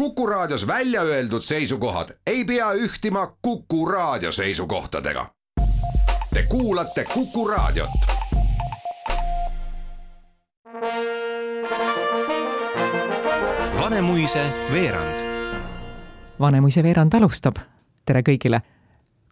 Kuku Raadios välja öeldud seisukohad ei pea ühtima Kuku Raadio seisukohtadega. Te kuulate Kuku Raadiot. Vanemuise veerand. Vanemuise veerand alustab. tere kõigile.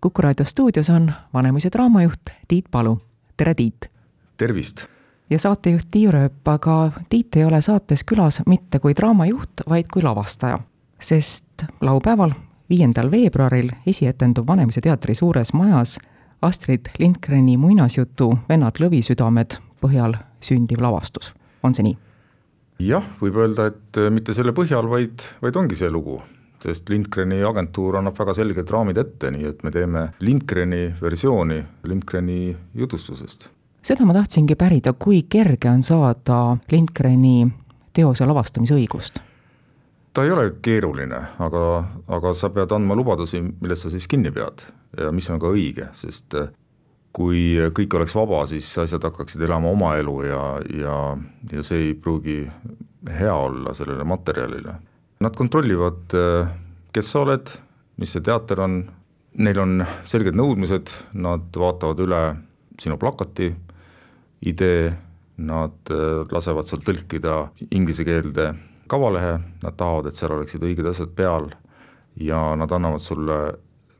kuku raadio stuudios on Vanemuise draamajuht Tiit Palu. tere, Tiit. tervist. Ja saatejuht Tiiu Rööp, aga Tiit ei ole saates külas mitte kui draamajuht, vaid kui lavastaja. sest laupäeval, viiendal veebruaril esietendub Vanemuise teatri suures majas Astrid Lindgreni muinasjutu Vennad lõvisüdamed põhjal sündiv lavastus. on see nii? jah, võib öelda, et äh, mitte selle põhjal, vaid, vaid ongi see lugu. sest Lindgreni agentuur annab väga selged raamid ette, nii et me teeme Lindgreni versiooni Lindgreni jutustusest. Seda ma tahtsingi pärida, kui kerge on saada Lindgreni teose lavastamise õigust? ta ei ole keeruline, aga, aga sa pead andma lubadusi, millest sa siis kinni pead ja mis on ka õige, sest äh, kui kõik oleks vaba, siis asjad hakkaksid elama oma elu ja, ja, ja see ei pruugi hea olla sellele materjalile. Nad kontrollivad, kes sa oled, mis see teater on, neil on selged nõudmised, nad vaatavad üle sinu plakati, idee, nad lasevad sul tõlkida inglise keelde kavalehe, nad tahavad, et seal oleksid õiged asjad peal ja nad annavad sulle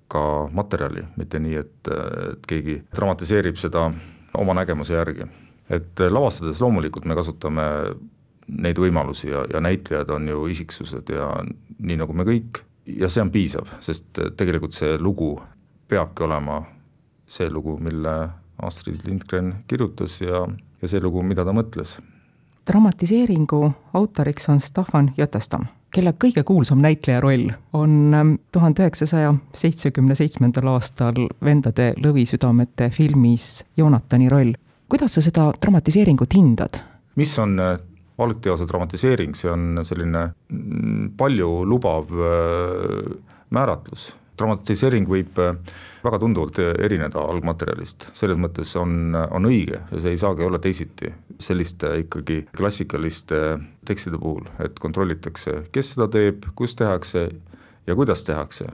ka materjali, mitte nii, et, et keegi dramatiseerib seda oma nägemuse järgi. et lavastades loomulikult me kasutame neid võimalusi ja, ja näitlejad on ju isiksused ja nii nagu me kõik, ja see on piisav, sest tegelikult see lugu peabki olema see lugu, mille Astrid Lindgren kirjutas ja, ja see lugu, mida ta mõtles. dramatiseeringu autoriks on Staffan Götestam kelle kõige kuulsam näitleja roll on ähm, tuhande üheksasaja seitsmekümne seitsmendal aastal Vendade lõvisüdamete filmis Joonatani roll. kuidas sa seda dramatiseeringut hindad? mis on äh, algteose dramatiseering, see on selline mm, paljulubav äh, määratlus dramatiseering võib äh, väga tunduvalt erineda algmaterjalist, selles mõttes on, on õige ja see ei saagi olla teisiti. Selliste ikkagi klassikaliste tekstide puhul, et kontrollitakse, kes seda teeb, kus tehakse ja kuidas tehakse.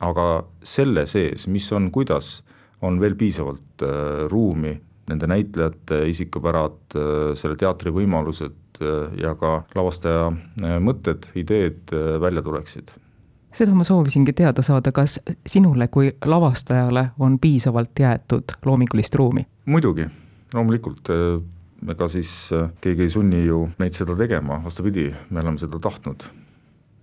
aga selle sees, mis on, kuidas, on veel piisavalt äh, ruumi. Nende näitlejate isikupärad, äh, selle teatri võimalused äh, ja ka lavastaja äh, mõtted, ideed äh, välja tuleksid seda ma soovisingi teada saada, kas sinule kui lavastajale on piisavalt jäetud loomingulist ruumi? muidugi, loomulikult, ega siis äh, keegi ei sunni ju meid seda tegema, vastupidi, me oleme seda tahtnud.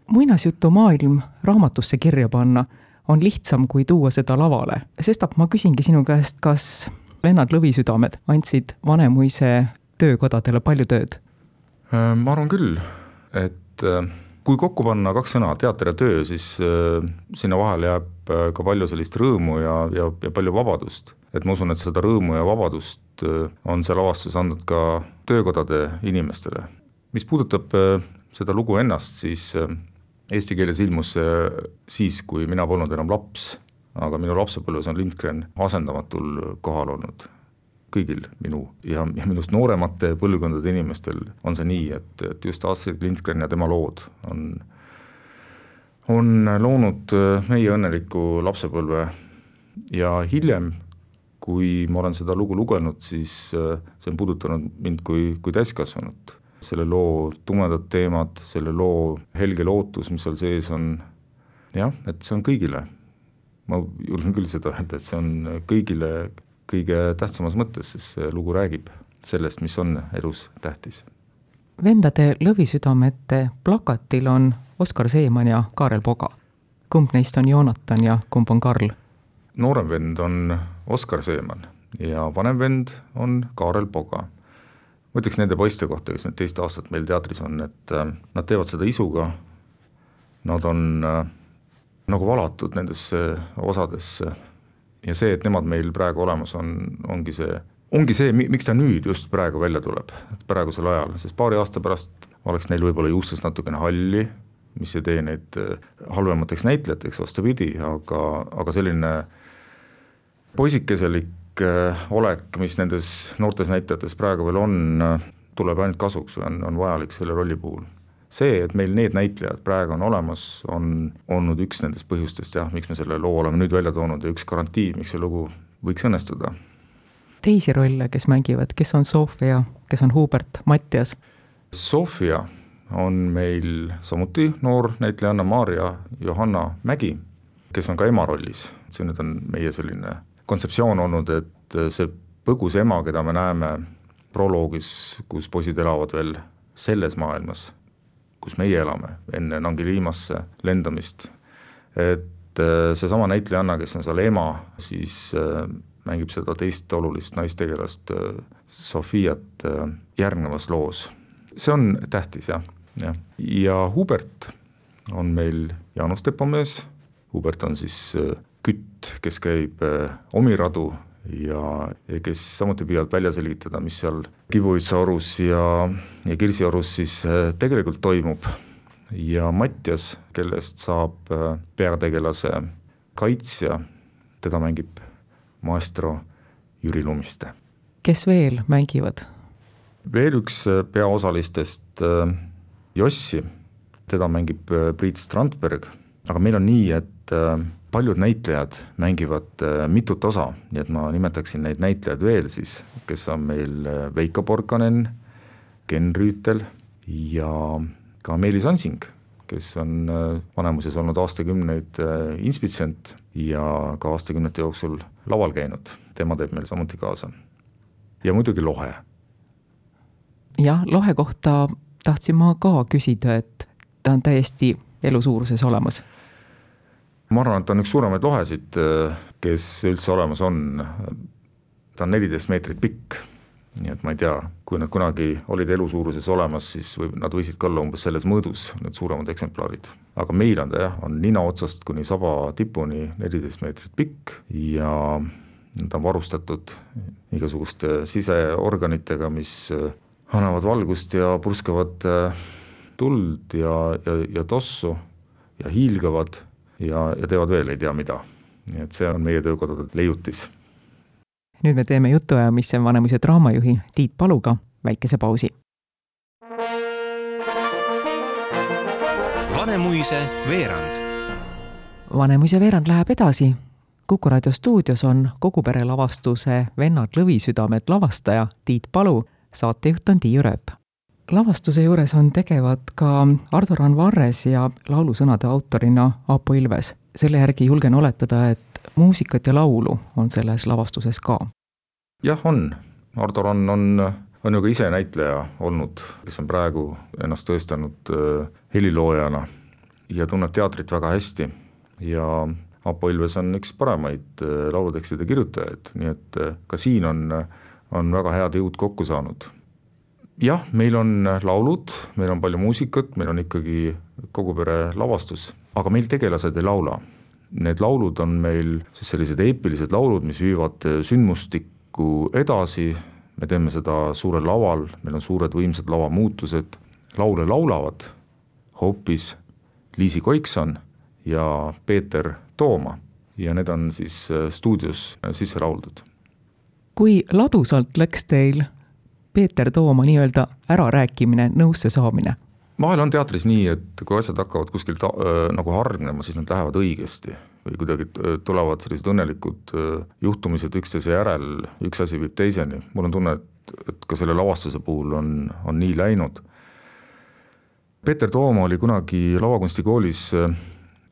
muinasjutumaailm raamatusse kirja panna on lihtsam, kui tuua seda lavale, sestap ma küsingi sinu käest, kas vennad Lõvisüdamed andsid Vanemuise töökodadele palju tööd? Äh, ma arvan küll, et äh, kui kokku panna kaks sõna, teater ja töö, siis äh, sinna vahele jääb äh, ka palju sellist rõõmu ja, ja, ja palju vabadust. et ma usun, et seda rõõmu ja vabadust äh, on see lavastus andnud ka töökodade inimestele. mis puudutab seda lugu ennast, siis eesti keeles ilmus see siis, kui mina polnud enam laps, aga minu lapsepõlves on Lindgren asendamatul kohal olnud kõigil minu ja, ja minust nooremate põlvkondade inimestel on see nii, et, et just Astrid Lindgren ja tema lood on, on loonud äh, meie õnneliku lapsepõlve ja hiljem, kui ma olen seda lugu lugenud, siis äh, see on puudutanud mind kui, kui täiskasvanut. selle loo tumedad teemad, selle loo helge lootus, mis seal sees on, jah, et see on kõigile. ma julgen küll seda öelda, et see on kõigile kõige tähtsamas mõttes, sest see lugu räägib sellest, mis on elus tähtis. Vendade lõvisüdamete plakatil on Oskar Seeman ja Kaarel Poga. kumb neist on Joonatan ja kumb on Karl? noorem vend on Oskar Seeman ja vanem vend on Kaarel Poga. ma ütleks nende poiste kohta, kes nüüd teist aastat meil teatris on, et äh, nad teevad seda isuga, nad on äh, nagu valatud nendesse osadesse ja see, et nemad meil praegu olemas on, ongi see, ongi see, miks ta nüüd just praegu välja tuleb, praegusel ajal, sest paari aasta pärast oleks neil võib-olla juustest natukene halli, mis ei tee neid äh, halvemateks näitlejateks, vastupidi, aga, aga selline poisikeselik äh, olek, mis nendes noortes näitlejates praegu veel on, äh, tuleb ainult kasuks või on, on vajalik selle rolli puhul. See, et meil need näitlejad praegu on olemas, on olnud üks nendest põhjustest jah, miks me selle loo oleme nüüd välja toonud ja üks garantii, miks see lugu võiks õnnestuda. teisi rolle, kes mängivad, kes on Sofia, kes on Hubert, Mattias? Sofia on meil samuti noor näitlejanna Maarja Johanna Mägi, kes on ka ema rollis, see nüüd on meie selline kontseptsioon olnud, et see põgus ema, keda me näeme proloogis, kus poisid elavad veel selles maailmas, kus meie elame, enne Nangiliimasse lendamist, et äh, seesama näitlejanna, kes on seal ema, siis äh, mängib seda teist olulist naistegelast, äh, Sofiat, järgnevas loos. see on tähtis jah, jah, ja Hubert on meil Jaanus Tepomees, Hubert on siis kütt, kes käib omiradu ja, ja kes samuti püüavad välja selgitada, mis seal Kibuvitsa orus ja, ja Kirsi orus siis äh, tegelikult toimub. ja Mattias, kellest saab äh, peategelase kaitsja, teda mängib maestro Jüri Lumiste. kes veel mängivad? veel üks äh, peaosalistest, Jossi, teda mängib Priit Strandberg, aga meil on nii, et paljud näitlejad mängivad äh, mitut osa, nii et ma nimetaksin neid näitlejaid veel siis, kes on meil äh, Veiko Porkanen, Ken Rüütel ja ka Meelis Ansing, kes on äh, Vanemuises olnud aastakümneid inspitsient ja ka aastakümnete jooksul laval käinud, tema teeb meil samuti kaasa. ja muidugi Lohe. jah, Lohe kohta tahtsin ma ka küsida, et ta on täiesti elusuuruses olemas ma arvan, et ta on üks suuremaid lohesid, kes üldse olemas on. ta on neliteist meetrit pikk, nii et ma ei tea, kui nad kunagi olid elusuuruses olemas, siis võib, nad võisid ka olla umbes selles mõõdus, need suuremad eksemplarid. aga meil on ta jah, on nina otsast kuni saba tipuni neliteist meetrit pikk ja ta on varustatud igasuguste siseorganitega, mis annavad valgust ja purskavad tuld ja, ja, ja tossu ja hiilgavad ja, ja teevad veel ei tea mida. nii et see on meie töökodade leiutis. nüüd me teeme jutuajamise Vanemuise draamajuhi Tiit Paluga väikese pausi. Vanemuise veerand. Vanemuise veerand läheb edasi. kuku raadio stuudios on kogu pere lavastuse Vennad lõvisüdamed lavastaja Tiit Palu, saatejuht on Tiiu Rööp lavastuse juures on tegevad ka Ardo Randvarres ja laulusõnade autorina Aapo Ilves. selle järgi julgen oletada, et muusikat ja laulu on selles lavastuses ka. jah, on. Ardo Rand on, on ju ka ise näitleja olnud, kes on praegu ennast tõestanud äh, heliloojana ja tunneb teatrit väga hästi ja Aapo Ilves on üks paremaid äh, laulutekstide kirjutajaid, nii et äh, ka siin on, on väga head jõud kokku saanud jah, meil on laulud, meil on palju muusikat, meil on ikkagi kogu pere lavastus, aga meil tegelased ei laula. Need laulud on meil siis sellised eepilised laulud, mis viivad sündmustikku edasi, me teeme seda suurel laval, meil on suured võimsad lavamuutused, laule laulavad hoopis Liisi Koikson ja Peeter Tooma ja need on siis stuudios sisse lauldud. kui ladusalt läks teil Peeter Tooma nii-öelda ärarääkimine, nõusse saamine? vahel on teatris nii, et kui asjad hakkavad kuskilt äh, nagu hargnema, siis nad lähevad õigesti või kuidagi tulevad sellised õnnelikud äh, juhtumised üksteise järel, üks asi viib teiseni, mul on tunne, et, et ka selle lavastuse puhul on, on nii läinud. Peeter Tooma oli kunagi lavakunstikoolis äh,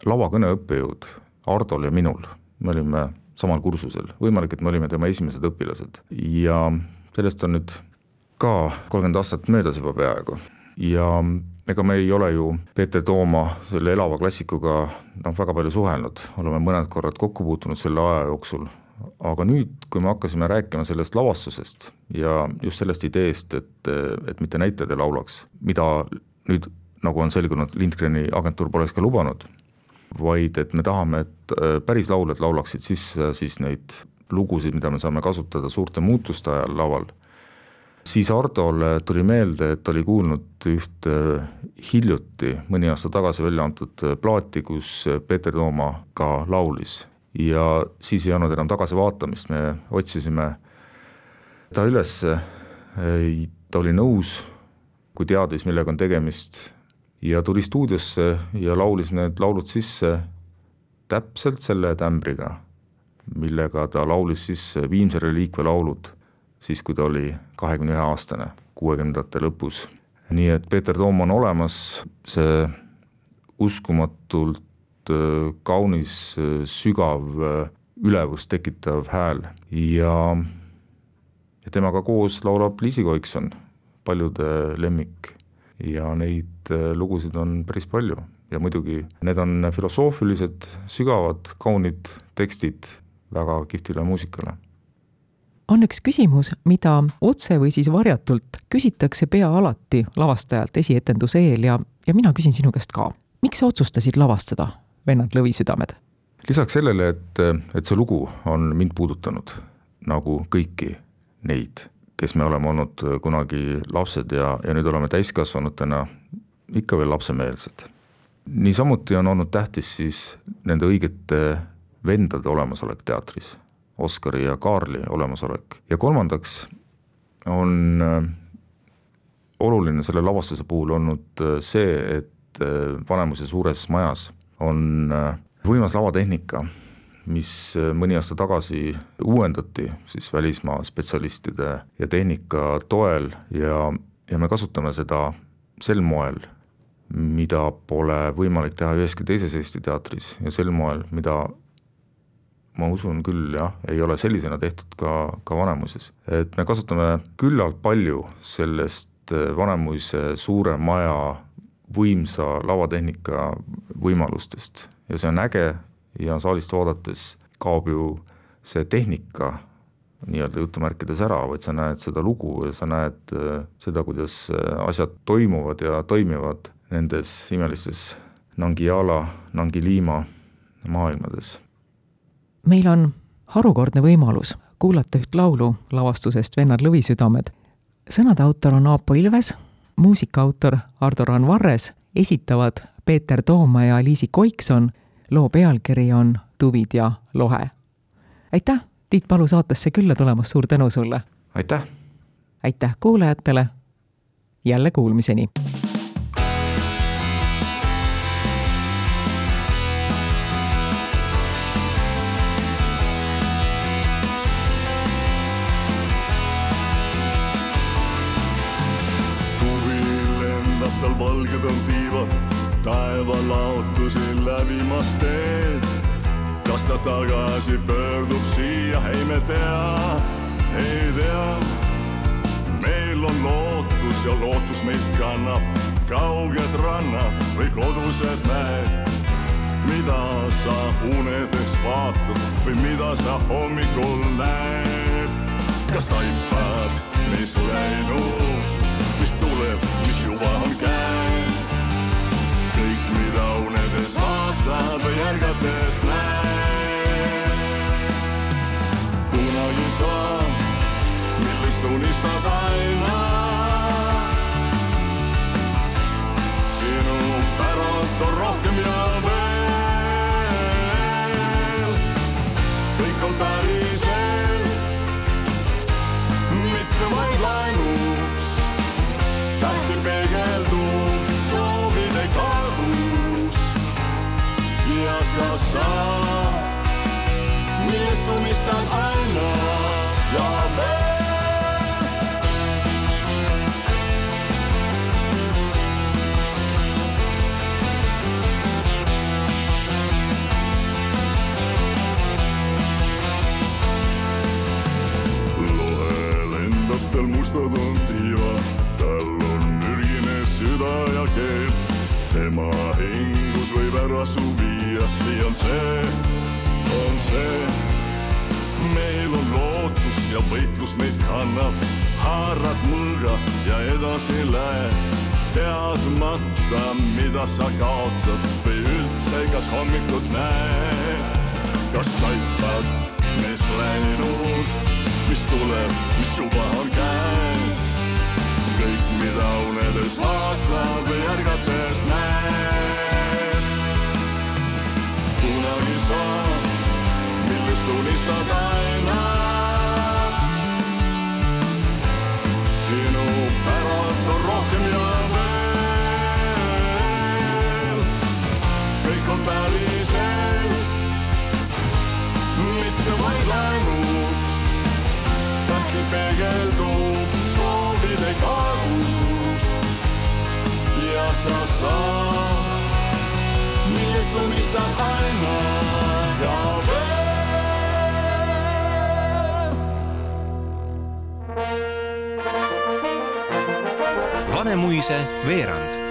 lavakõne õppejõud Hardol ja minul, me olime samal kursusel, võimalik, et me olime tema esimesed õpilased ja sellest on nüüd ka kolmkümmend aastat möödas juba peaaegu. Ja ega me ei ole ju Peeter Tooma, selle elava klassikuga noh, väga palju suhelnud, oleme mõned korrad kokku puutunud selle aja jooksul, aga nüüd, kui me hakkasime rääkima sellest lavastusest ja just sellest ideest, et, et mitte näitlejad ei laulaks, mida nüüd nagu on selgunud, Lindgreni agentuur poleks ka lubanud, vaid et me tahame, et äh, päris lauljad laulaksid sisse siis neid lugusid, mida me saame kasutada suurte muutuste ajal laval siis Hardole tuli meelde, et oli kuulnud ühte hiljuti, mõni aasta tagasi välja antud plaati, kus Peeter Tooma ka laulis. ja siis ei olnud enam tagasivaatamist, me otsisime ta ülesse, ta oli nõus, kui teadis, millega on tegemist, ja tuli stuudiosse ja laulis need laulud sisse täpselt selle tämbriga, millega ta laulis sisse Viimse reliikvia laulud siis, kui ta oli kahekümne ühe aastane, kuuekümnendate lõpus. nii et Peeter Toom on olemas, see uskumatult äh, kaunis, äh, sügav, äh, ülevust tekitav hääl ja ja temaga koos laulab Liisi Koikson, paljude lemmik ja neid lugusid on päris palju ja muidugi need on filosoofilised, sügavad, kaunid tekstid väga kihvtile muusikale. On üks küsimus, mida otse või siis varjatult küsitakse pea alati lavastajalt esietenduse eel ja, ja mina küsin sinu käest ka. miks sa otsustasid lavastada Vennad Lõvisüdamed? lisaks sellele, et, et see lugu on mind puudutanud, nagu kõiki neid, kes me oleme olnud kunagi lapsed ja, ja nüüd oleme täiskasvanutena ikka veel lapsemeelsed niisamuti on olnud tähtis siis nende õigete vendade olemasolek teatris, Oskari ja Kaarli olemasolek. Ja kolmandaks on äh, oluline selle lavastuse puhul olnud äh, see, et äh, Vanemuise suures majas on võimas lavatehnika, mis mõni aasta tagasi uuendati siis välismaa spetsialistide ja tehnika toel ja, ja me kasutame seda sel moel, mida pole võimalik teha üheski teises Eesti teatris ja sel moel, mida ma usun küll jah, ei ole sellisena tehtud ka, ka Vanemuises. et me kasutame küllalt palju sellest äh, Vanemuise suure maja võimsa lavatehnika võimalustest ja see on äge ja saalist vaadates kaob ju see tehnika nii-öelda jutumärkides ära, vaid sa näed seda lugu ja sa näed äh, seda, kuidas äh, asjad toimuvad ja toimivad nendes imelistes Nangiala, Nangiliima maailmades. Meil on harukordne võimalus kuulata üht laulu lavastusest Vennad lõvisüdamed. sõnade autor on Aapo Ilves, muusika autor Ardo Randvarres, esitavad Peeter Tooma ja Liisi Koikson, loo pealkiri on Tuvid ja lohe. aitäh, Tiit Palu saatesse külla tulemast, suur tänu sulle! aitäh! aitäh kuulajatele, jälle kuulmiseni! Valged on tiivad, taevalaotusi läbimas teed. kas ta tagasi pöördub siia, ei me tea, ei tea. meil on lootus ja lootus meid kannab, kauged rannad või kodused mäed. mida sa unedes vaatad või mida sa hommikul näed? kas taipad, mis läinud, mis tuleb, mis juba on käes. Vaatad või ärgates näed. kunagi saad, millest unistad aina. sinu päralt on rohkem ja veel. kõik on ja sa saad, millest unistad aina ja veel. lohe lendab tal mustad on tiivad, tal on mürgine süda ja keel. tema hingus võib ära su viia, nii on see, on see. meil on lootus ja võitlus meid kannab, haarad mõõga ja edasi lähed. teadmata, mida sa kaotad või üldse, kas hommikut näed. kas taipad, mis läinud, mis tuleb, mis juba on käes kõik, mida unedes vaatad või ärgates näed. Millest unistad aina. sinu päralt on rohkem ja veel. on päriselt, mitte vaid läänuks. tähti peegeldub soovide kaalus ja sa saad, millest unistad aina Vanemuise veerand